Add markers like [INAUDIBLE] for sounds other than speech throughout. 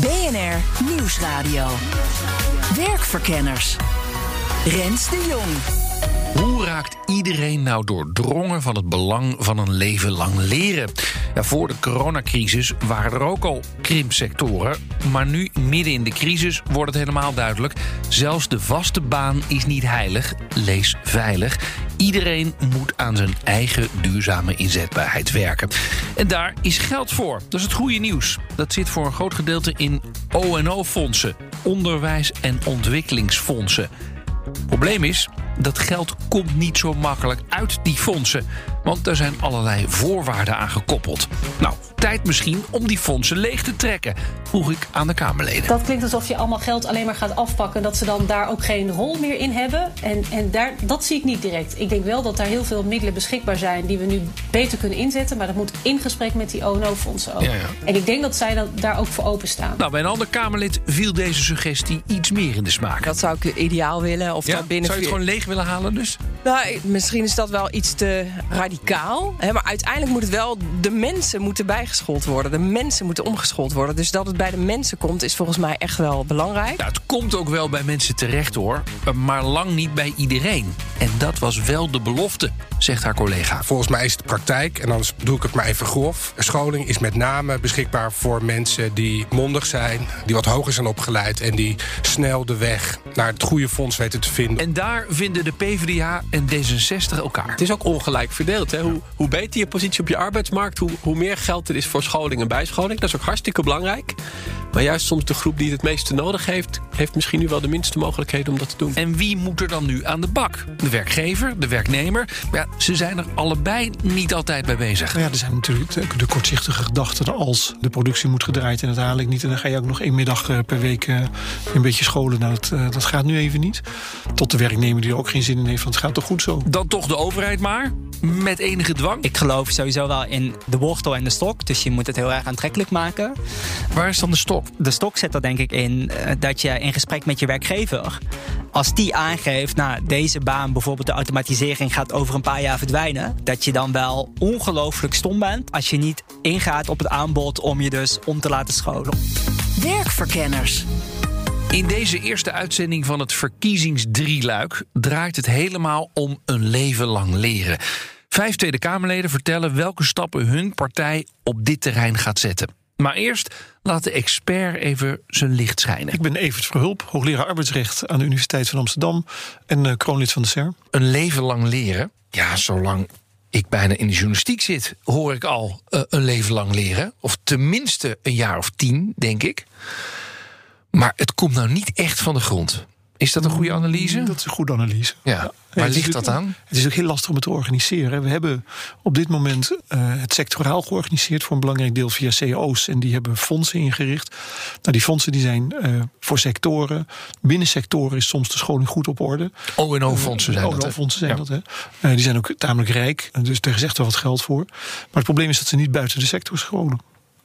BNR Nieuwsradio. Werkverkenners. Rens de Jong. Hoe raakt iedereen nou doordrongen van het belang van een leven lang leren? Ja, voor de coronacrisis waren er ook al krimpsectoren. Maar nu, midden in de crisis, wordt het helemaal duidelijk. Zelfs de vaste baan is niet heilig. Lees veilig. Iedereen moet aan zijn eigen duurzame inzetbaarheid werken. En daar is geld voor. Dat is het goede nieuws. Dat zit voor een groot gedeelte in ONO-fondsen, onderwijs- en ontwikkelingsfondsen. Probleem is, dat geld komt niet zo makkelijk uit die fondsen. Want er zijn allerlei voorwaarden aan gekoppeld. Nou, tijd misschien om die fondsen leeg te trekken, vroeg ik aan de Kamerleden. Dat klinkt alsof je allemaal geld alleen maar gaat afpakken... dat ze dan daar ook geen rol meer in hebben. En, en daar, dat zie ik niet direct. Ik denk wel dat daar heel veel middelen beschikbaar zijn... die we nu beter kunnen inzetten. Maar dat moet in gesprek met die ONO-fondsen ook. Ja, ja. En ik denk dat zij dan, daar ook voor openstaan. Nou, bij een ander Kamerlid viel deze suggestie iets meer in de smaak. Dat zou ik ideaal willen. Of Ja? dat binnen Zou je het gewoon leeg willen halen dus? Nou, misschien is dat wel iets te radicaal. Hè, maar uiteindelijk moet het wel... De mensen moeten bijgeschoold worden. De mensen moeten omgeschoold worden. Dus dat het bij de mensen komt, is volgens mij echt wel belangrijk. Nou, het komt ook wel bij mensen terecht hoor, maar lang niet bij iedereen. En dat was wel de belofte, zegt haar collega. Volgens mij is het praktijk, en dan doe ik het maar even grof. Scholing is met name beschikbaar voor mensen die mondig zijn, die wat hoger zijn opgeleid en die snel de weg naar het goede fonds weten te vinden. En daar vinden de PvdA en D66 elkaar. Het is ook ongelijk verdeeld. Hè? Hoe, hoe beter je positie op je arbeidsmarkt, hoe, hoe meer geld er is voor scholing en bijscholing. Dat is ook hartstikke belangrijk. Maar juist soms de groep die het meeste nodig heeft, heeft misschien nu wel de minste mogelijkheden om dat te doen. En wie moet er dan nu aan de bak? De werkgever, de werknemer? Maar ja, ze zijn er allebei niet altijd bij bezig. Nou ja, er zijn natuurlijk de, kortzichtige gedachten als de productie moet gedraaid en dat haal ik niet. En dan ga je ook nog één middag eh, per week eh, een beetje scholen. Nou, dat, eh, dat gaat nu even niet. Tot de werknemer die er ook geen zin in heeft, want het gaat toch goed zo. Dan toch de overheid maar, met enige dwang. Ik geloof sowieso wel in de wortel en de stok. Dus je moet het heel erg aantrekkelijk maken. Waar is dan de stok? De stok zit er denk ik in eh, dat je in gesprek met je werkgever... als die aangeeft, nou, deze baan, bijvoorbeeld de automatisering... gaat over een paar jaar verdwijnen... dat je dan wel ongelooflijk stom bent... als je niet ingaat op het aanbod om je dus om te laten scholen. Werkverkenners. In deze eerste uitzending van het verkiezingsdrieluik draait het helemaal om een leven lang leren. Vijf Tweede Kamerleden vertellen welke stappen hun partij op dit terrein gaat zetten. Maar eerst laat de expert even zijn licht schijnen. Ik ben Evert Verhulp, hoogleraar arbeidsrecht aan de Universiteit van Amsterdam en eh, kroonlid van de CER. Een leven lang leren? Ja, zolang ik bijna in de journalistiek zit, hoor ik al eh, een leven lang leren. Of tenminste een jaar of tien, denk ik. Maar het komt nou niet echt van de grond. Is dat een goede analyse? Dat is een goede analyse. Ja. Ja. Waar ligt dat aan? Het is ook heel lastig om het te organiseren. We hebben op dit moment eh, het sectoraal georganiseerd voor een belangrijk deel via CO's. En die hebben fondsen ingericht. Nou, die fondsen die zijn eh, voor sectoren. Binnen sectoren is soms de scholing goed op orde. ONO-fondsen zijn dat. hè? ONO-fondsen zijn Ja. dat. Hè. Eh, die zijn ook tamelijk rijk. Dus daar is echt wel wat geld voor. Maar het probleem is dat ze niet buiten de sector scholen.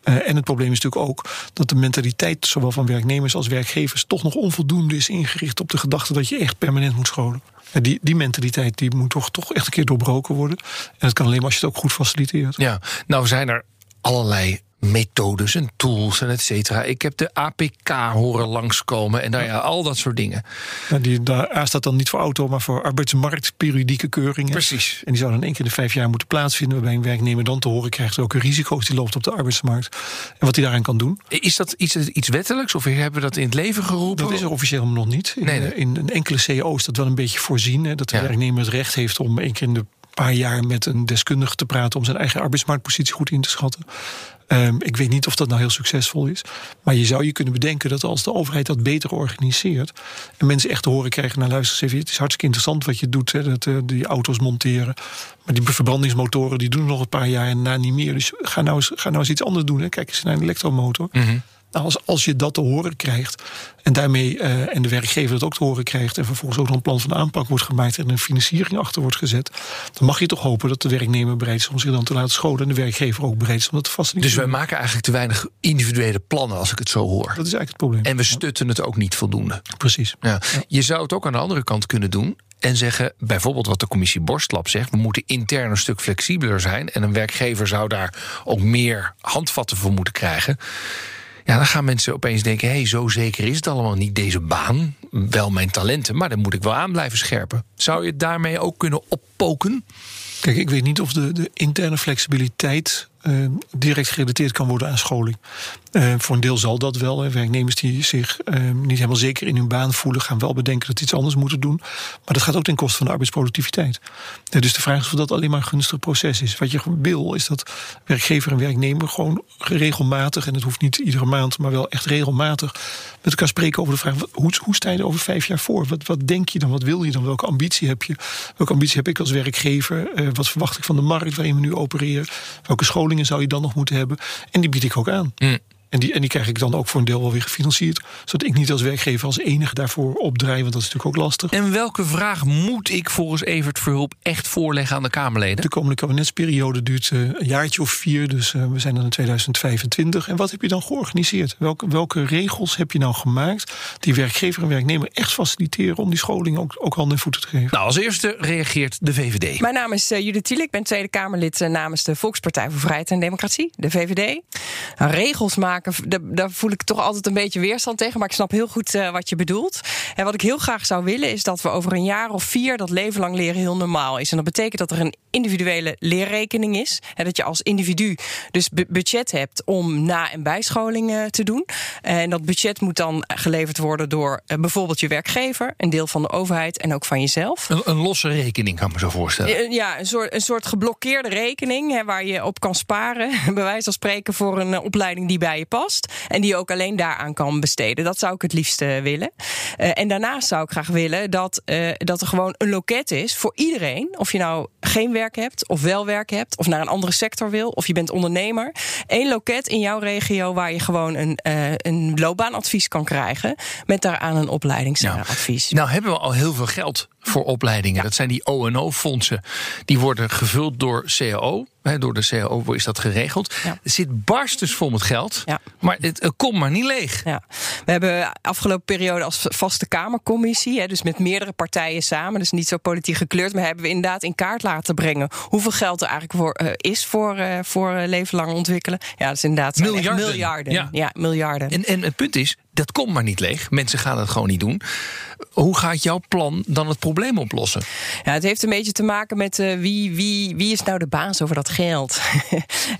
Eh, en het probleem is natuurlijk ook dat de mentaliteit, zowel van werknemers als werkgevers, toch nog onvoldoende is ingericht op de gedachte dat je echt permanent moet scholen. En die, die mentaliteit die moet toch, toch echt een keer doorbroken worden. En dat kan alleen maar als je het ook goed faciliteert. Ja, nou zijn er allerlei methodes en tools en et cetera. Ik heb de APK horen langskomen en nou ja, al dat soort dingen. Ja, die, daar A staat dan niet voor auto, maar voor arbeidsmarktperiodieke keuringen. Precies. En die zouden dan één keer in de vijf jaar moeten plaatsvinden, waarbij een werknemer dan te horen krijgt welke risico's die loopt op de arbeidsmarkt. En wat hij daaraan kan doen. Is dat iets, iets wettelijks of hebben we dat in het leven geroepen? Dat is er officieel nog niet. In, Nee, nee. in een enkele CAO is dat wel een beetje voorzien. Hè, dat de Ja. werknemer het recht heeft om één keer in de paar jaar met een deskundige te praten om zijn eigen arbeidsmarktpositie goed in te schatten. Ehm, ik weet niet of dat nou heel succesvol is. Maar je zou je kunnen bedenken dat als de overheid dat beter organiseert. en mensen echt te horen krijgen: nou luister het is hartstikke interessant wat je doet. Hè, dat, eh, die auto's monteren. Maar die verbrandingsmotoren die doen nog een paar jaar en daarna niet meer. Dus ga nou eens, ga nou eens iets anders doen. Hè. Kijk eens naar een elektromotor. Nou, als, als je dat te horen krijgt en daarmee eh, en de werkgever dat ook te horen krijgt en vervolgens ook nog een plan van aanpak wordt gemaakt en een financiering achter wordt gezet, dan mag je toch hopen dat de werknemer bereid is om zich dan te laten scholen en de werkgever ook bereid is om dat te faciliteren. Dus wij maken eigenlijk te weinig individuele plannen, als ik het zo hoor. Dat is eigenlijk het probleem. En we stutten het ook niet voldoende. Precies. Ja. Je zou het ook aan de andere kant kunnen doen. En zeggen, bijvoorbeeld wat de commissie Borstlab zegt... we moeten intern een stuk flexibeler zijn... en een werkgever zou daar ook meer handvatten voor moeten krijgen. Ja, dan gaan mensen opeens denken... hé, hey, zo zeker is het allemaal niet, deze baan. Wel mijn talenten, maar dan moet ik wel aan blijven scherpen. Zou je het daarmee ook kunnen oppoken? Kijk, ik weet niet of de, de interne flexibiliteit uh, direct gerelateerd kan worden aan scholing. Uh, voor een deel zal dat wel. Hè. Werknemers die zich uh, niet helemaal zeker in hun baan voelen, gaan wel bedenken dat ze iets anders moeten doen. Maar dat gaat ook ten koste van de arbeidsproductiviteit. dus de vraag is of dat alleen maar een gunstig proces is. Wat je wil, is dat werkgever en werknemer gewoon regelmatig, en het hoeft niet iedere maand, maar wel echt regelmatig, met elkaar spreken over de vraag: hoe, hoe sta je er over vijf jaar voor? Wat, wat denk je dan? Wat wil je dan? Welke ambitie heb je? Welke ambitie heb ik als werkgever? wat verwacht ik van de markt waarin we nu opereren? Welke scholingen zou je dan nog moeten hebben? En die bied ik ook aan. Mm. En die, en die krijg ik dan ook voor een deel wel weer gefinancierd. Zodat ik niet als werkgever als enige daarvoor opdraai. Want dat is natuurlijk ook lastig. En welke vraag moet ik volgens Evert Verhulp echt voorleggen aan de Kamerleden? De komende kabinetsperiode duurt uh, een jaartje of vier. Dus uh, we zijn dan in 2025. En wat heb je dan georganiseerd? Welke, welke regels heb je nou gemaakt die werkgever en werknemer echt faciliteren om die scholing ook, ook handen en voeten te geven? Nou, als eerste reageert de VVD. Mijn naam is uh, Judith Thiel. Ik ben Tweede Kamerlid namens de Volkspartij voor Vrijheid en Democratie, de VVD. Nou, regels maken daar voel ik toch altijd een beetje weerstand tegen. Maar ik snap heel goed uh, wat je bedoelt. En wat ik heel graag zou willen is dat we over een jaar of vier dat leven lang leren heel normaal is. En dat betekent dat er een individuele leerrekening is. En dat je als individu dus budget hebt om na- en bijscholing te doen. En dat budget moet dan geleverd worden door uh, bijvoorbeeld je werkgever, een deel van de overheid en ook van jezelf. Een, een losse rekening kan ik me zo voorstellen. Ja, een soort, een soort geblokkeerde rekening hè, waar je op kan sparen. [LAUGHS] Bij wijze van spreken voor een opleiding die bij je past. En die je ook alleen daaraan kan besteden. Dat zou ik het liefst uh, willen. Uh, en daarnaast zou ik graag willen dat, uh, dat er gewoon een loket is voor iedereen. Of je nou geen werk hebt, of wel werk hebt, of naar een andere sector wil, of je bent ondernemer. Eén loket in jouw regio waar je gewoon een, een loopbaanadvies kan krijgen. Met daaraan een opleidingsadvies. Nou, nou hebben we al heel veel geld voor opleidingen. Ja. Dat zijn die ONO-fondsen. Die worden gevuld door CAO. Door de CAO is dat geregeld. Ja. Er zit barstens vol met geld. Ja. Maar het, komt maar niet leeg. Ja. We hebben afgelopen periode als vaste Kamercommissie, dus met meerdere partijen samen, dus niet zo politiek gekleurd, maar hebben we inderdaad in kaart laten brengen hoeveel geld er eigenlijk voor, uh, is voor, uh, voor uh, leven lang ontwikkelen. Ja, dat is inderdaad miljarden. miljarden. Ja. ja, miljarden. En, en het punt is, dat komt maar niet leeg. Mensen gaan het gewoon niet doen. Hoe gaat jouw plan dan het probleem oplossen? Ja, het heeft een beetje te maken met uh, wie, wie, wie is nou de baas over dat geld.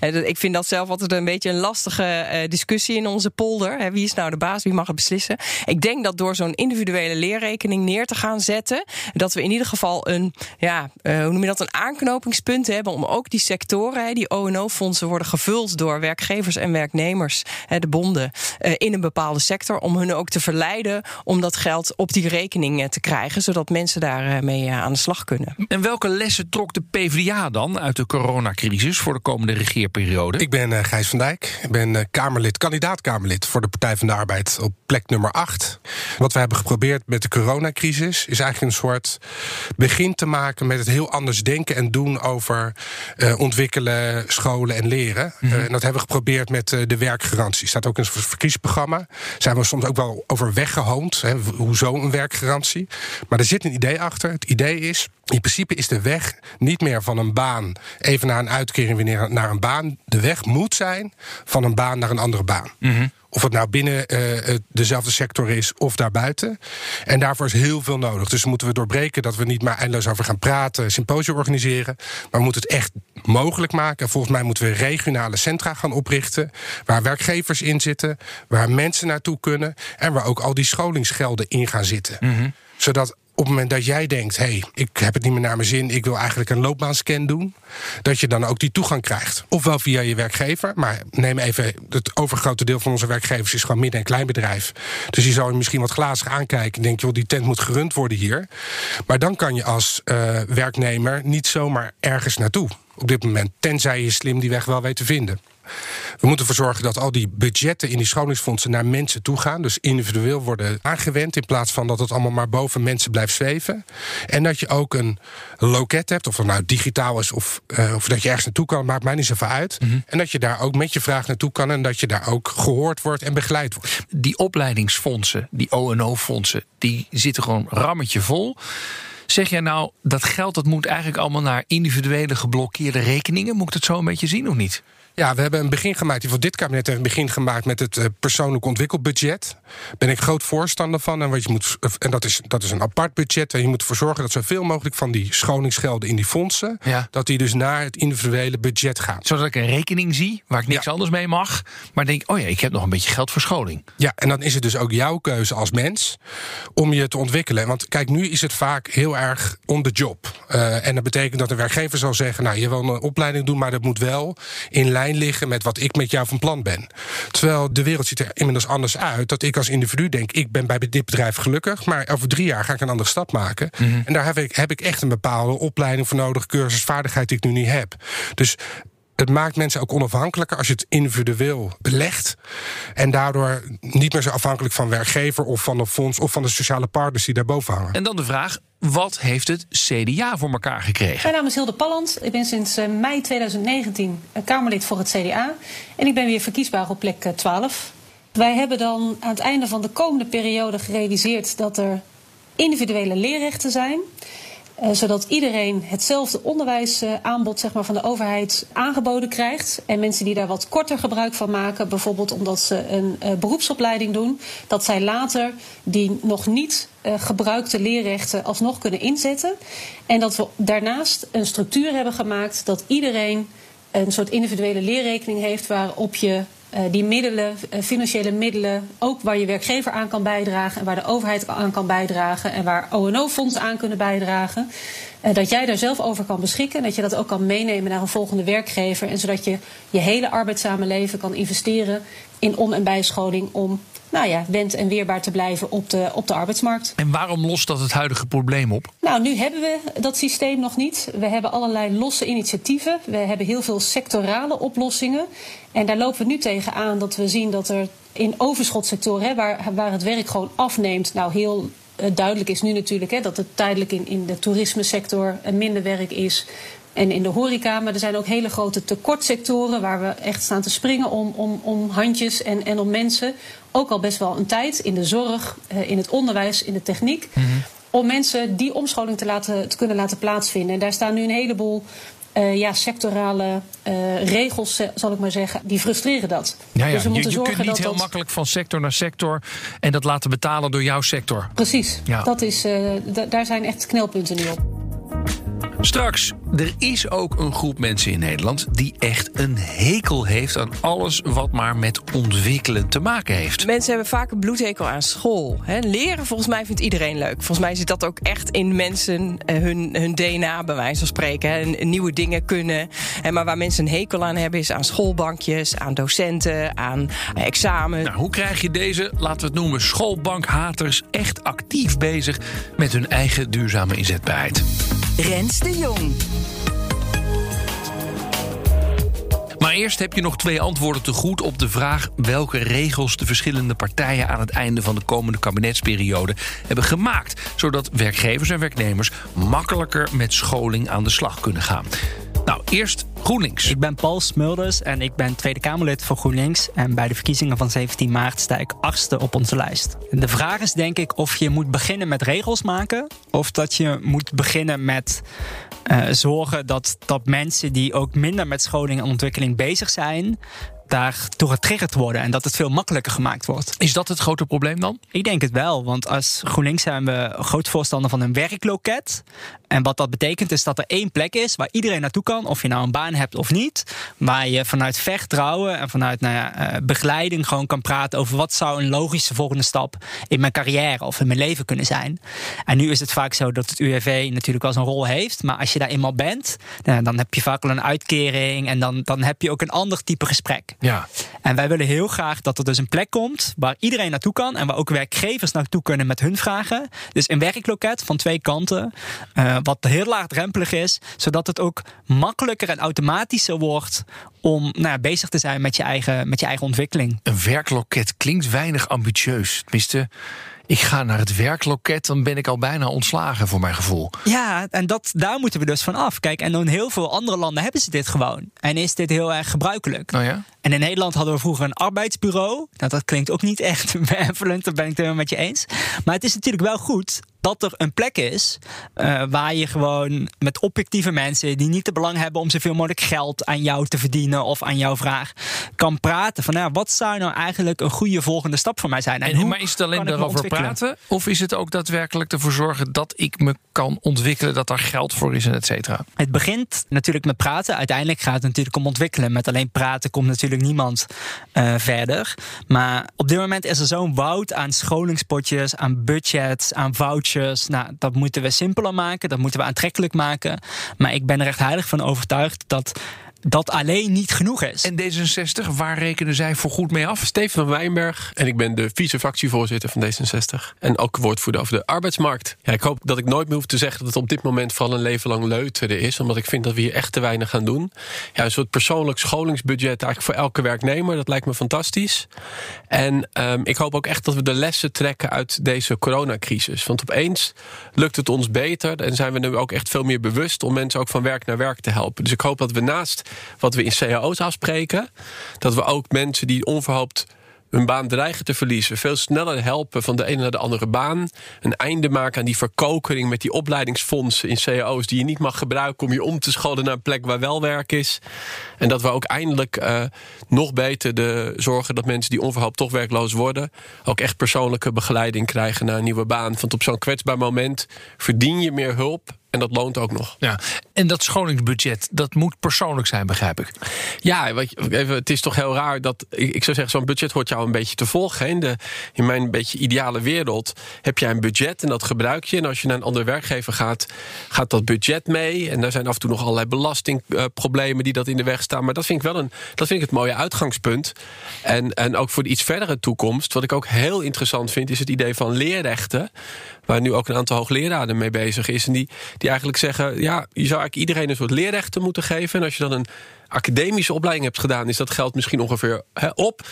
[LAUGHS] ik vind dat zelf altijd een beetje een lastige uh, discussie in onze polder. Wie is nou de baas? Wie mag het beslissen? Ik denk dat door zo'n individuele leerrekening neer te gaan zetten, dat we in ieder geval een, ja, hoe noem je dat, een aanknopingspunt hebben om ook die sectoren, die ONO-fondsen worden gevuld door werkgevers en werknemers, de bonden, in een bepaalde sector, om hun ook te verleiden om dat geld op die rekening te krijgen, zodat mensen daarmee aan de slag kunnen. En welke lessen trok de PvdA dan uit de coronacrisis voor de komende regeerperiode? Ik ben Gijs van Dijk. Ik ben Kamerlid, kandidaat-Kamerlid voor de Partij van de Arbeid op plek nummer 8. Wat we hebben geprobeerd met de coronacrisis is eigenlijk een soort begin te maken met het heel anders denken en doen over uh, ontwikkelen, scholen en leren. Mm -hmm. en dat hebben we geprobeerd met de werkgarantie. Staat ook in het verkiesprogramma. Zijn we soms ook wel over weggehoond. Hoezo een werkgarantie? Maar er zit een idee achter. Het idee is, in principe is de weg niet meer van een baan even naar een uitkering weer naar een baan. De weg moet zijn van een baan naar een andere baan. -hmm. Of het nou binnen uh, dezelfde sector is of daarbuiten. En daarvoor is heel veel nodig. Dus moeten we doorbreken dat we niet maar eindeloos over gaan praten, symposium organiseren. Maar we moeten het echt mogelijk maken. En volgens mij moeten we regionale centra gaan oprichten. Waar werkgevers in zitten, waar mensen naartoe kunnen. En waar ook al die scholingsgelden in gaan zitten. Mm -hmm. Zodat op het moment dat jij denkt: hé, hey, ik heb het niet meer naar mijn zin, ik wil eigenlijk een loopbaanscan doen, dat je dan ook die toegang krijgt. Ofwel via je werkgever, maar neem even: het overgrote deel van onze werkgevers is gewoon midden- en kleinbedrijf. Dus die zal je misschien wat glazig aankijken en denk: joh, die tent moet gerund worden hier. Maar dan kan je als uh, werknemer niet zomaar ergens naartoe op dit moment, tenzij je slim die weg wel weet te vinden. We moeten ervoor zorgen dat al die budgetten in die scholingsfondsen naar mensen toe gaan. Dus individueel worden aangewend in plaats van dat het allemaal maar boven mensen blijft zweven. En dat je ook een loket hebt, of het nou digitaal is of, uh, of dat je ergens naartoe kan, maakt mij niet zoveel uit. En dat je daar ook met je vraag naartoe kan en dat je daar ook gehoord wordt en begeleid wordt. Die opleidingsfondsen, die ONO-fondsen, die zitten gewoon rammetje vol. Zeg jij nou, dat geld dat moet eigenlijk allemaal naar individuele geblokkeerde rekeningen? Moet ik het zo een beetje zien of niet? Ja, we hebben een begin gemaakt. Voor dit kabinet heeft een begin gemaakt met het uh, persoonlijk ontwikkelbudget. Daar ben ik groot voorstander van. En, wat je moet, en dat, is, dat is een apart budget. En je moet ervoor zorgen dat zoveel mogelijk van die schoningsgelden in die fondsen. Ja. dat die dus naar het individuele budget gaan. Zodat ik een rekening zie waar ik niks Ja. anders mee mag. Maar denk, oh ja, ik heb nog een beetje geld voor scholing. Ja, en dan is het dus ook jouw keuze als mens om je te ontwikkelen. Want kijk, nu is het vaak heel erg on the job. Eh, en dat betekent dat een werkgever zal zeggen: Nou, je wil een opleiding doen, maar dat moet wel in lijn liggen met wat ik met jou van plan ben. Terwijl de wereld ziet er inmiddels anders uit. Dat ik als individu denk: ik ben bij dit bedrijf gelukkig, maar over drie jaar ga ik een andere stap maken. En daar heb ik, heb ik echt een bepaalde opleiding voor nodig, cursus, vaardigheid die ik nu niet heb. Dus het maakt mensen ook onafhankelijker als je het individueel belegt. En daardoor niet meer zo afhankelijk van werkgever of van een fonds of van de sociale partners die daarboven hangen. En dan de vraag, wat heeft het CDA voor elkaar gekregen? Mijn naam is Hilde Palland. Ik ben sinds eh, mei 2019 een Kamerlid voor het CDA. En ik ben weer verkiesbaar op plek eh, 12. Wij hebben dan aan het einde van de komende periode gerealiseerd dat er individuele leerrechten zijn. Eh, zodat iedereen hetzelfde onderwijsaanbod zeg maar, van de overheid aangeboden krijgt. En mensen die daar wat korter gebruik van maken, bijvoorbeeld omdat ze een eh, beroepsopleiding doen, dat zij later die nog niet eh, gebruikte leerrechten alsnog kunnen inzetten. En dat we daarnaast een structuur hebben gemaakt dat iedereen een soort individuele leerrekening heeft waarop je eh, die middelen, eh, financiële middelen, ook waar je werkgever aan kan bijdragen en waar de overheid aan kan bijdragen en waar ONO-fondsen aan kunnen bijdragen, eh, dat jij daar zelf over kan beschikken en dat je dat ook kan meenemen naar een volgende werkgever en zodat je je hele arbeidszame leven kan investeren in on- en bijscholing om nou ja, wend en weerbaar te blijven op de, op de arbeidsmarkt. En waarom lost dat het huidige probleem op? Nou, nu hebben we dat systeem nog niet. We hebben allerlei losse initiatieven. We hebben heel veel sectorale oplossingen. En daar lopen we nu tegen aan dat we zien dat er in overschotsectoren, waar, waar het werk gewoon afneemt, nou heel eh, duidelijk is nu natuurlijk hè, dat het tijdelijk in, in de toerismesector eh, minder werk is. En in de horeca, maar er zijn ook hele grote tekortsectoren waar we echt staan te springen om, om, om handjes en, en om mensen. Ook al best wel een tijd in de zorg, eh, in het onderwijs, in de techniek. Om mensen die omscholing te, laten, te kunnen laten plaatsvinden. En daar staan nu een heleboel eh, ja, sectorale eh, regels, zal ik maar zeggen, die frustreren dat. Ja, ja. Dus we je, moeten je zorgen kunt niet dat heel dat- makkelijk van sector naar sector en dat laten betalen door jouw sector. Precies, Ja. dat is, da- daar zijn echt knelpunten nu op. Straks, er is ook een groep mensen in Nederland die echt een hekel heeft aan alles wat maar met ontwikkelen te maken heeft. Mensen hebben vaak een bloedhekel aan school. Hè. Leren, volgens mij vindt iedereen leuk. Volgens mij zit dat ook echt in mensen, eh, hun, hun DNA, bij wijze van spreken. Hè. Nieuwe dingen kunnen. Hè, Maar waar mensen een hekel aan hebben, is aan schoolbankjes, aan docenten, aan eh, examen. Nou, hoe krijg je deze, laten we het noemen, schoolbankhaters echt actief bezig met hun eigen duurzame inzetbaarheid? Rens de Jong. Maar eerst heb je nog twee antwoorden te goed op de vraag welke regels de verschillende partijen aan het einde van de komende kabinetsperiode hebben gemaakt, zodat werkgevers en werknemers makkelijker met scholing aan de slag kunnen gaan. Nou, eerst GroenLinks. Ik ben Paul Smulders en ik ben Tweede Kamerlid voor GroenLinks. En bij de verkiezingen van 17 maart sta ik achtste op onze lijst. De vraag is denk ik of je moet beginnen met regels maken... of dat je moet beginnen met eh, zorgen dat, dat mensen die ook minder met scholing en ontwikkeling bezig zijn... daardoor getriggerd worden en dat het veel makkelijker gemaakt wordt. Is dat het grote probleem dan? Ik denk het wel, want als GroenLinks zijn we groot voorstander van een werkloket. En wat dat betekent is dat er één plek is waar iedereen naartoe kan, of je nou een baan hebt of niet. Waar je vanuit vertrouwen en vanuit nou ja, eh, begeleiding gewoon kan praten over wat zou een logische volgende stap in mijn carrière of in mijn leven kunnen zijn. En nu is het vaak zo dat het UWV natuurlijk wel zijn rol heeft, maar als je daar eenmaal bent, eh, dan heb je vaak al een uitkering en dan, dan heb je ook een ander type gesprek. Ja. En wij willen heel graag dat er dus een plek komt waar iedereen naartoe kan en waar ook werkgevers naartoe kunnen met hun vragen. Dus een werkloket van twee kanten, uh, wat heel laagdrempelig is, zodat het ook makkelijker en automatischer wordt om nou, bezig te zijn met je, eigen, met je eigen ontwikkeling. Een werkloket klinkt weinig ambitieus. Tenminste, ik ga naar het werkloket, dan ben ik al bijna ontslagen voor mijn gevoel. Ja, en dat, daar moeten we dus van af. Kijk, en in heel veel andere landen hebben ze dit gewoon. En is dit heel erg gebruikelijk. Oh ja? En in Nederland hadden we vroeger een arbeidsbureau. Nou, dat klinkt ook niet echt [LAUGHS] benevolent, daar ben ik het helemaal met je eens. Maar het is natuurlijk wel goed dat er een plek is uh, waar je gewoon met objectieve mensen die niet te belang hebben om zoveel mogelijk geld aan jou te verdienen of aan jouw vraag kan praten van nou, wat zou nou eigenlijk een goede volgende stap voor mij zijn? En, en maar is het alleen daarover praten of is het ook daadwerkelijk ervoor zorgen dat ik me kan ontwikkelen, dat er geld voor is en et cetera? Het begint natuurlijk met praten. Uiteindelijk gaat het natuurlijk om ontwikkelen. Met alleen praten komt natuurlijk niemand uh, verder. Maar op dit moment is er zo'n woud aan scholingspotjes, aan budgets, aan vouchers nou, dat moeten we simpeler maken, dat moeten we aantrekkelijk maken. Maar ik ben er echt heilig van overtuigd dat dat alleen niet genoeg is. En D66, waar rekenen zij voor goed mee af? Steven van Wijnberg en ik ben de vice-fractievoorzitter van D66. En ook woordvoerder over de arbeidsmarkt. Ja, ik hoop dat ik nooit meer hoef te zeggen dat het op dit moment vooral een leven lang leuteren is. Omdat ik vind dat we hier echt te weinig gaan doen. Ja, een soort persoonlijk scholingsbudget eigenlijk voor elke werknemer. Dat lijkt me fantastisch. En um, ik hoop ook echt dat we de lessen trekken uit deze coronacrisis. Want opeens lukt het ons beter en zijn we nu ook echt veel meer bewust om mensen ook van werk naar werk te helpen. Dus ik hoop dat we naast wat we in cao's afspreken. Dat we ook mensen die onverhoopt hun baan dreigen te verliezen. Veel sneller helpen van de ene naar de andere baan. Een einde maken aan die verkokering met die opleidingsfondsen in cao's... die je niet mag gebruiken om je om te scholen naar een plek waar wel werk is. En dat we ook eindelijk uh, nog beter de, zorgen dat mensen die onverhoopt toch werkloos worden... ook echt persoonlijke begeleiding krijgen naar een nieuwe baan. Want op zo'n kwetsbaar moment verdien je meer hulp en dat loont ook nog. Ja. En dat scholingsbudget, dat moet persoonlijk zijn, begrijp ik. Ja, even, het is toch heel raar dat. Ik zou zeggen, zo'n budget hoort jou een beetje te volgen. In, de, in mijn beetje ideale wereld heb jij een budget en dat gebruik je. En als je naar een andere werkgever gaat, gaat dat budget mee. En daar zijn af en toe nog allerlei belastingproblemen die dat in de weg staan. Maar dat vind ik wel een, dat vind ik het mooie uitgangspunt. En, en ook voor de iets verdere toekomst, wat ik ook heel interessant vind, is het idee van leerrechten waar nu ook een aantal hoogleraren mee bezig is. En die, die eigenlijk zeggen, ja, je zou eigenlijk iedereen een soort leerrechten moeten geven. En als je dan een academische opleiding hebt gedaan, is dat geld misschien ongeveer op.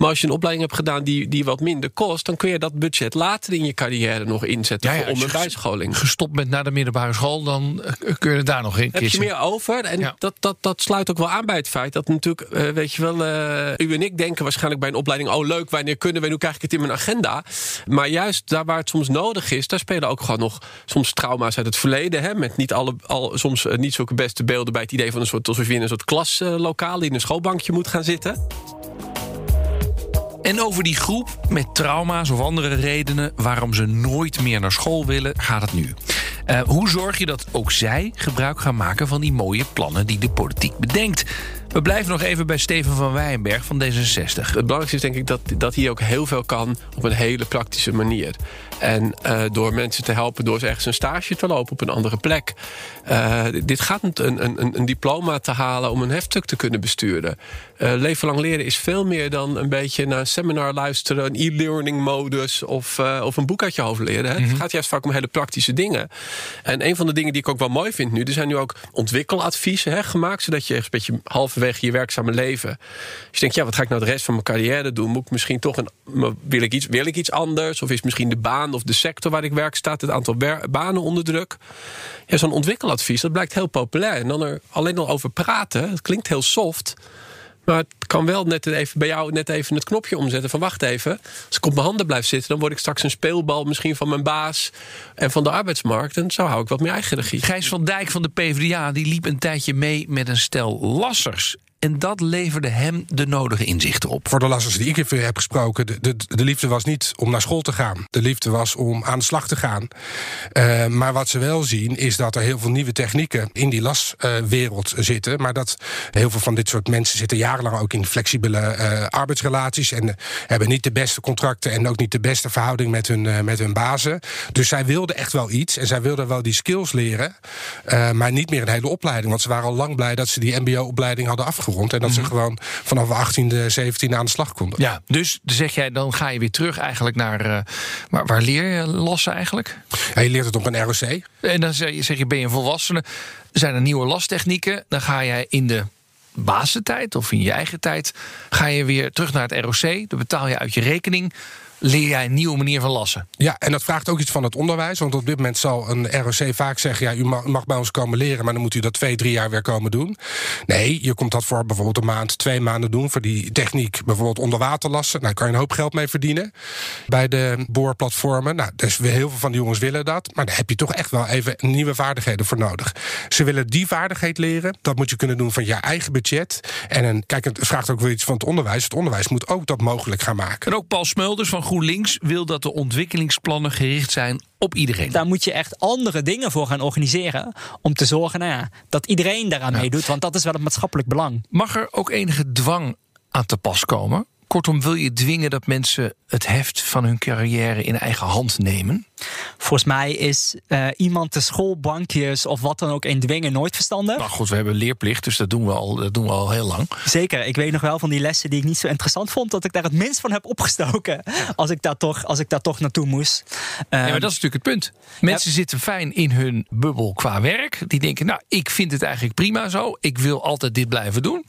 Maar als je een opleiding hebt gedaan die, die wat minder kost, dan kun je dat budget later in je carrière nog inzetten ja, om een bijscholing. Gestopt met naar de middelbare school, dan eh, kun je daar nog in. Heb je meer over? En dat, dat, dat sluit ook wel aan bij het feit dat natuurlijk, uh, weet je wel, uh, u en ik denken waarschijnlijk bij een opleiding: oh leuk, wanneer kunnen we, nu krijg ik het in mijn agenda. Maar juist daar waar het soms nodig is, daar spelen ook gewoon nog soms trauma's uit het verleden. Hè, met niet alle, al, soms niet zulke beste beelden bij het idee van een soort, alsof je in een soort klaslokaal die in een schoolbankje moet gaan zitten. En over die groep met trauma's of andere redenen waarom ze nooit meer naar school willen, gaat het nu. Uh, hoe zorg je dat ook zij gebruik gaan maken van die mooie plannen die de politiek bedenkt? We blijven nog even bij Steven van Wijnberg van D66. Het belangrijkste is denk ik dat, dat hier ook heel veel kan op een hele praktische manier. En uh, door mensen te helpen door ze ergens een stage te lopen op een andere plek. Uh, dit gaat een, een, een, diploma te halen om een heftstuk te kunnen besturen. Uh, leven lang leren is veel meer dan een beetje naar een seminar luisteren, een e-learning modus of, of een boek uit je hoofd leren. Hè. Het mhm. gaat juist vaak om hele praktische dingen. En een van de dingen die ik ook wel mooi vind nu, er zijn nu ook ontwikkeladviezen hè, gemaakt, zodat je een beetje halverwege je werkzame leven. Als je denkt, ja, wat ga ik nou de rest van mijn carrière doen? Moet ik misschien toch een. Wil ik iets, wil ik iets anders? Of is misschien de baan of de sector waar ik werk staat het aantal banen onder druk? Ja, zo'n ontwikkeladvies, dat blijkt heel populair. En dan er alleen al over praten, het klinkt heel soft. Maar het kan wel net even bij jou net even het knopje omzetten van wacht even. Als ik op mijn handen blijf zitten, dan word ik straks een speelbal misschien van mijn baas en van de arbeidsmarkt. En zo hou ik wat meer eigen regie. Gijs van Dijk van de PvdA die liep een tijdje mee met een stel lassers. En dat leverde hem de nodige inzichten op. Voor de lassers die ik heb gesproken, de, de, de, liefde was niet om naar school te gaan. De liefde was om aan de slag te gaan. Uh, maar wat ze wel zien, is dat er heel veel nieuwe technieken in die laswereld uh, zitten. Maar dat heel veel van dit soort mensen zitten jarenlang ook in flexibele uh, arbeidsrelaties. En hebben niet de beste contracten en ook niet de beste verhouding met hun, met hun bazen. Dus zij wilden echt wel iets. En zij wilden wel die skills leren. maar niet meer een hele opleiding. Want ze waren al lang blij dat ze die MBO-opleiding hadden afgerond afgerond. En dat ze gewoon vanaf 18e, 17e aan de slag konden. Ja, dus zeg jij, dan ga je weer terug eigenlijk naar. eh, waar, waar leer je lassen eigenlijk? Ja, je leert het op een ROC. En dan zeg je, zeg je, ben je een volwassene? Zijn er nieuwe lastechnieken? Dan ga jij in de basentijd of in je eigen tijd... ga je weer terug naar het ROC. Dan betaal je uit je rekening. Leer jij een nieuwe manier van lassen. Ja, en dat vraagt ook iets van het onderwijs. Want op dit moment zal een ROC vaak zeggen... ja, u ma- mag bij ons komen leren, maar dan moet u dat twee, drie jaar weer komen doen. Nee, je komt dat voor bijvoorbeeld een maand, twee maanden doen... voor die techniek bijvoorbeeld onder water lassen. Nou, daar kan je een hoop geld mee verdienen bij de boorplatformen. Nou, dus heel veel van die jongens willen dat. Maar daar heb je toch echt wel even nieuwe vaardigheden voor nodig. Ze willen die vaardigheid leren. Dat moet je kunnen doen van je eigen budget. En een, kijk, het vraagt ook weer iets van het onderwijs. Het onderwijs moet ook dat mogelijk gaan maken. En ook Paul Smulders van GroenLinks wil dat de ontwikkelingsplannen gericht zijn op iedereen. Daar moet je echt andere dingen voor gaan organiseren. Om te zorgen nou ja, dat iedereen daaraan meedoet. Want dat is wel het maatschappelijk belang. Mag er ook enige dwang aan te pas komen? Kortom, wil je dwingen dat mensen het heft van hun carrière in eigen hand nemen? Volgens mij is eh, iemand de schoolbankjes of wat dan ook in dwingen nooit verstandig. Nou goed, we hebben leerplicht, dus dat doen we al, dat doen we al heel lang. Zeker, ik weet nog wel van die lessen die ik niet zo interessant vond, dat ik daar het minst van heb opgestoken. Als ik daar toch, als ik daar toch naartoe moest. Ja, Ehm, maar dat is natuurlijk het punt. Mensen zitten fijn in hun bubbel qua werk. Die denken, nou, ik vind het eigenlijk prima zo. Ik wil altijd dit blijven doen.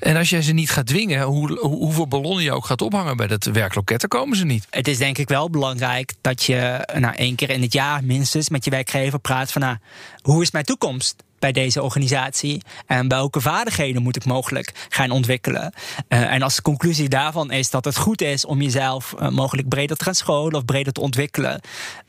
En als jij ze niet gaat dwingen, hoe, hoe- hoeveel ballonnen je ook gaat ophangen bij dat werkloket, dan komen ze niet. Het is denk ik wel belangrijk dat je nou, één keer in het jaar minstens met je werkgever praat van nou, hoe is mijn toekomst? bij deze organisatie? En welke vaardigheden moet ik mogelijk gaan ontwikkelen? Eh, en als de conclusie daarvan is dat het goed is om jezelf eh, mogelijk breder te gaan scholen of breder te ontwikkelen,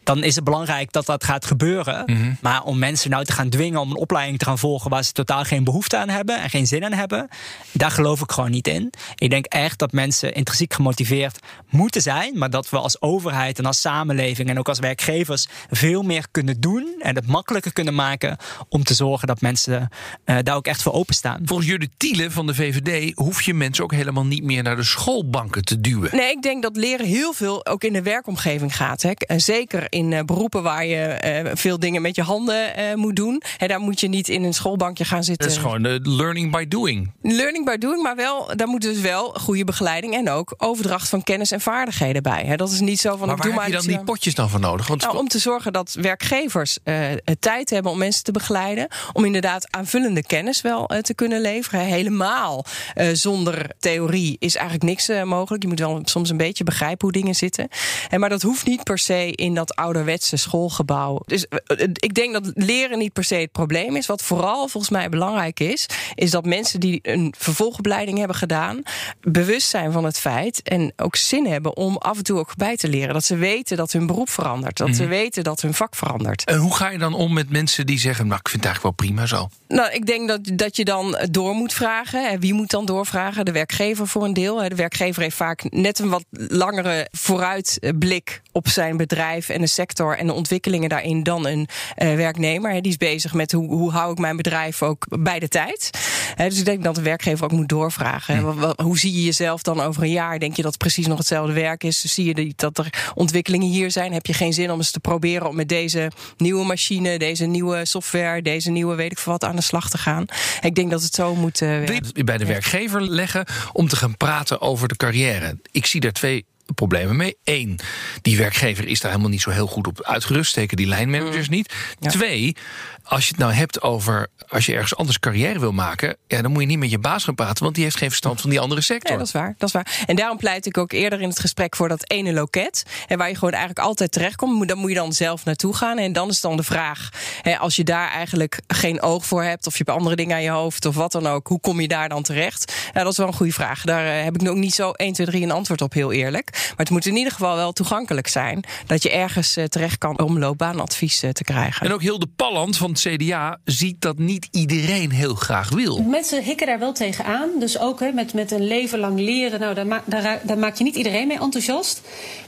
dan is het belangrijk dat dat gaat gebeuren. Mhm. Maar om mensen nou te gaan dwingen om een opleiding te gaan volgen waar ze totaal geen behoefte aan hebben en geen zin aan hebben, daar geloof ik gewoon niet in. Ik denk echt dat mensen intrinsiek gemotiveerd moeten zijn, maar dat we als overheid en als samenleving en ook als werkgevers veel meer kunnen doen en het makkelijker kunnen maken om te zorgen dat mensen eh, daar ook echt voor openstaan. Volgens Judith Tiele van de VVD hoef je mensen ook helemaal niet meer naar de schoolbanken te duwen. Nee, ik denk dat leren heel veel ook in de werkomgeving gaat. Hè. En zeker in eh, beroepen waar je eh, veel dingen met je handen eh, moet doen. Hè, daar moet je niet in een schoolbankje gaan zitten. Dat is gewoon de learning by doing. Learning by doing, maar wel, daar moet dus wel goede begeleiding en ook overdracht van kennis en vaardigheden bij. Hè. Dat is niet zo van. Maar doe waar maar heb je dan die potjes dan voor nodig? Want nou, om te zorgen dat werkgevers het tijd hebben om mensen te begeleiden. Om inderdaad aanvullende kennis wel te kunnen leveren. Helemaal zonder theorie is eigenlijk niks mogelijk. Je moet wel soms een beetje begrijpen hoe dingen zitten. En, maar dat hoeft niet per se in dat ouderwetse schoolgebouw. Dus eh, eh, ik denk dat leren niet per se het probleem is. Wat vooral volgens mij belangrijk is, is dat mensen die een vervolgopleiding hebben gedaan, bewust zijn van het feit en ook zin hebben om af en toe ook bij te leren. Dat ze weten dat hun beroep verandert. Dat ze Mhm. weten dat hun vak verandert. En hoe ga je dan om met mensen die zeggen: Nou, ik vind het eigenlijk wel prima zo? Nou, ik denk dat, dat je dan door moet vragen. Wie moet dan doorvragen? De werkgever voor een deel. De werkgever heeft vaak net een wat langere vooruitblik op zijn bedrijf en de sector en de ontwikkelingen daarin dan een eh, werknemer. Die is bezig met hoe, hoe hou ik mijn bedrijf ook bij de tijd. Dus ik denk dat de werkgever ook moet doorvragen. wa- Hoe zie je jezelf dan over een jaar? Denk je dat het precies nog hetzelfde werk is? Zie je die- dat er ontwikkelingen hier zijn? Heb je geen zin om eens te proberen om met deze nieuwe machine, deze nieuwe software, deze nieuwe weet ik veel wat aan de slag te gaan? Ik denk dat het zo moet eh, werken. bij de werkgever leggen om te gaan praten over de carrière? Ik zie daar twee problemen mee. Eén, die werkgever is daar helemaal niet zo heel goed op uitgerust. Steken die lijnmanagers niet. Twee, als je het nou hebt over als je ergens anders carrière wil maken, ja, dan moet je niet met je baas gaan praten, want die heeft geen verstand van die andere sector. Ja, dat is waar. Dat is waar. En daarom pleit ik ook eerder in het gesprek voor dat ene loket. En waar je gewoon eigenlijk altijd terechtkomt. moet- Dan moet je dan zelf naartoe gaan. En dan is dan de vraag: hè, als je daar eigenlijk geen oog voor hebt. of je hebt andere dingen aan je hoofd. of wat dan ook. hoe kom je daar dan terecht? Ja, dat is wel een goede vraag. Daar eh, heb ik ook niet zo 1, 2, 3 een antwoord op, heel eerlijk. Maar het moet in ieder geval wel toegankelijk zijn. dat je ergens eh, terecht kan om loopbaanadvies eh, te krijgen. En ook Hilde Palland van het CDA ziet dat niet iedereen heel graag wil. Mensen hikken daar wel tegenaan. Dus ook hè, met, met een leven lang leren, nou, daar, ma- daar, daar maak je niet iedereen mee enthousiast.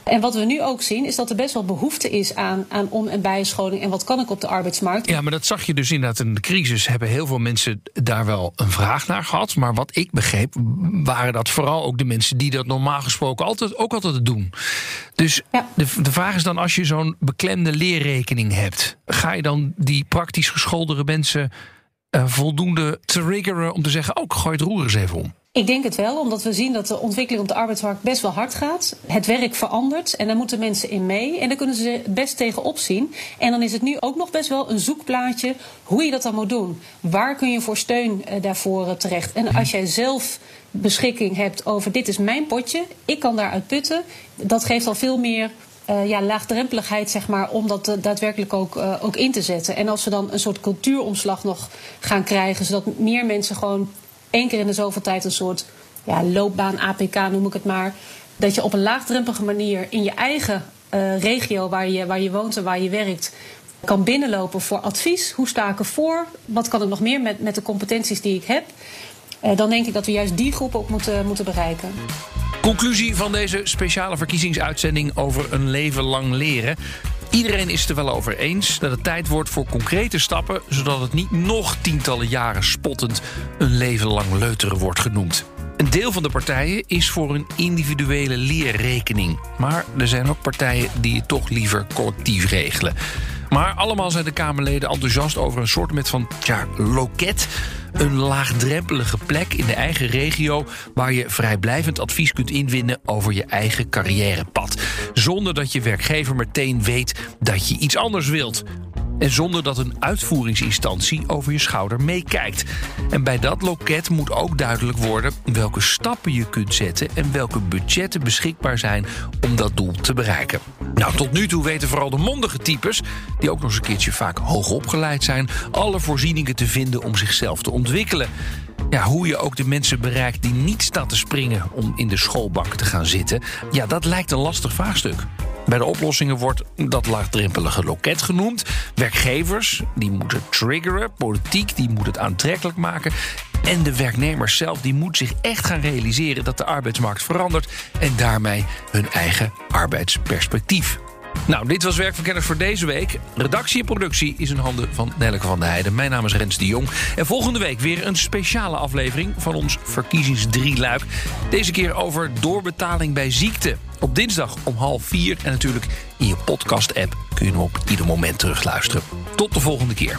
En wat we nu ook zien, is dat er best wel behoefte is aan, aan om- en bijscholing. En wat kan ik op de arbeidsmarkt? Ja, maar dat zag je dus inderdaad in de crisis. Hebben heel veel mensen daar wel een vraag naar gehad. Maar wat ik begreep, waren dat vooral ook de mensen die dat normaal gesproken altijd, ook altijd doen. Dus de, de vraag is dan, als je zo'n beklemde leerrekening hebt, ga je dan die praktisch geschoolde mensen uh, voldoende triggeren om te zeggen: ook gooi het roer eens even om? Ik denk het wel, omdat we zien dat de ontwikkeling op de arbeidsmarkt best wel hard gaat. Het werk verandert en daar moeten mensen in mee. En daar kunnen ze best tegen opzien. En dan is het nu ook nog best wel een zoekplaatje hoe je dat dan moet doen. Waar kun je voor steun uh, daarvoor uh, terecht? En als jij zelf beschikking hebt over dit is mijn potje, ik kan daaruit putten, dat geeft al veel meer uh, ja, laagdrempeligheid, zeg maar, om dat uh, daadwerkelijk ook, uh, ook in te zetten. En als we dan een soort cultuuromslag nog gaan krijgen, zodat meer mensen gewoon één keer in de zoveel tijd een soort ja, loopbaan, APK noem ik het maar, dat je op een laagdrempelige manier in je eigen regio waar je, waar je woont en waar je werkt, kan binnenlopen voor advies. Hoe sta ik ervoor? Wat kan ik nog meer met, met de competenties die ik heb? Dan denk ik dat we juist die groep ook moeten, moeten bereiken. Conclusie van deze speciale verkiezingsuitzending over een leven lang leren. Iedereen is het er wel over eens dat het tijd wordt voor concrete stappen, zodat het niet nog tientallen jaren spottend een leven lang leuteren wordt genoemd. Een deel van de partijen is voor een individuele leerrekening. Maar er zijn ook partijen die het toch liever collectief regelen. Maar allemaal zijn de Kamerleden enthousiast over een soort met van ja, loket. Een laagdrempelige plek in de eigen regio waar je vrijblijvend advies kunt inwinnen over je eigen carrièrepad. Zonder dat je werkgever meteen weet dat je iets anders wilt. En zonder dat een uitvoeringsinstantie over je schouder meekijkt. En bij dat loket moet ook duidelijk worden welke stappen je kunt zetten en welke budgetten beschikbaar zijn om dat doel te bereiken. Nou, tot nu toe weten vooral de mondige types, die ook nog eens een keertje vaak hoog opgeleid zijn, alle voorzieningen te vinden om zichzelf te ontwikkelen. Ja, hoe je ook de mensen bereikt die niet staan te springen om in de schoolbank te gaan zitten, ja, dat lijkt een lastig vraagstuk. Bij de oplossingen wordt dat laagdrempelige loket genoemd. Werkgevers die moeten triggeren, politiek die moet het aantrekkelijk maken. En de werknemer zelf die moet zich echt gaan realiseren dat de arbeidsmarkt verandert en daarmee hun eigen arbeidsperspectief. Nou, dit was Werkverkenners voor deze week. Redactie en productie is in handen van Nelleke van der Heijden. Mijn naam is Rens de Jong. En volgende week weer een speciale aflevering van ons verkiezingsdrieluik. Deze keer over doorbetaling bij ziekte. Op dinsdag om half vier. En natuurlijk in je podcast-app kun je hem op ieder moment terugluisteren. Tot de volgende keer.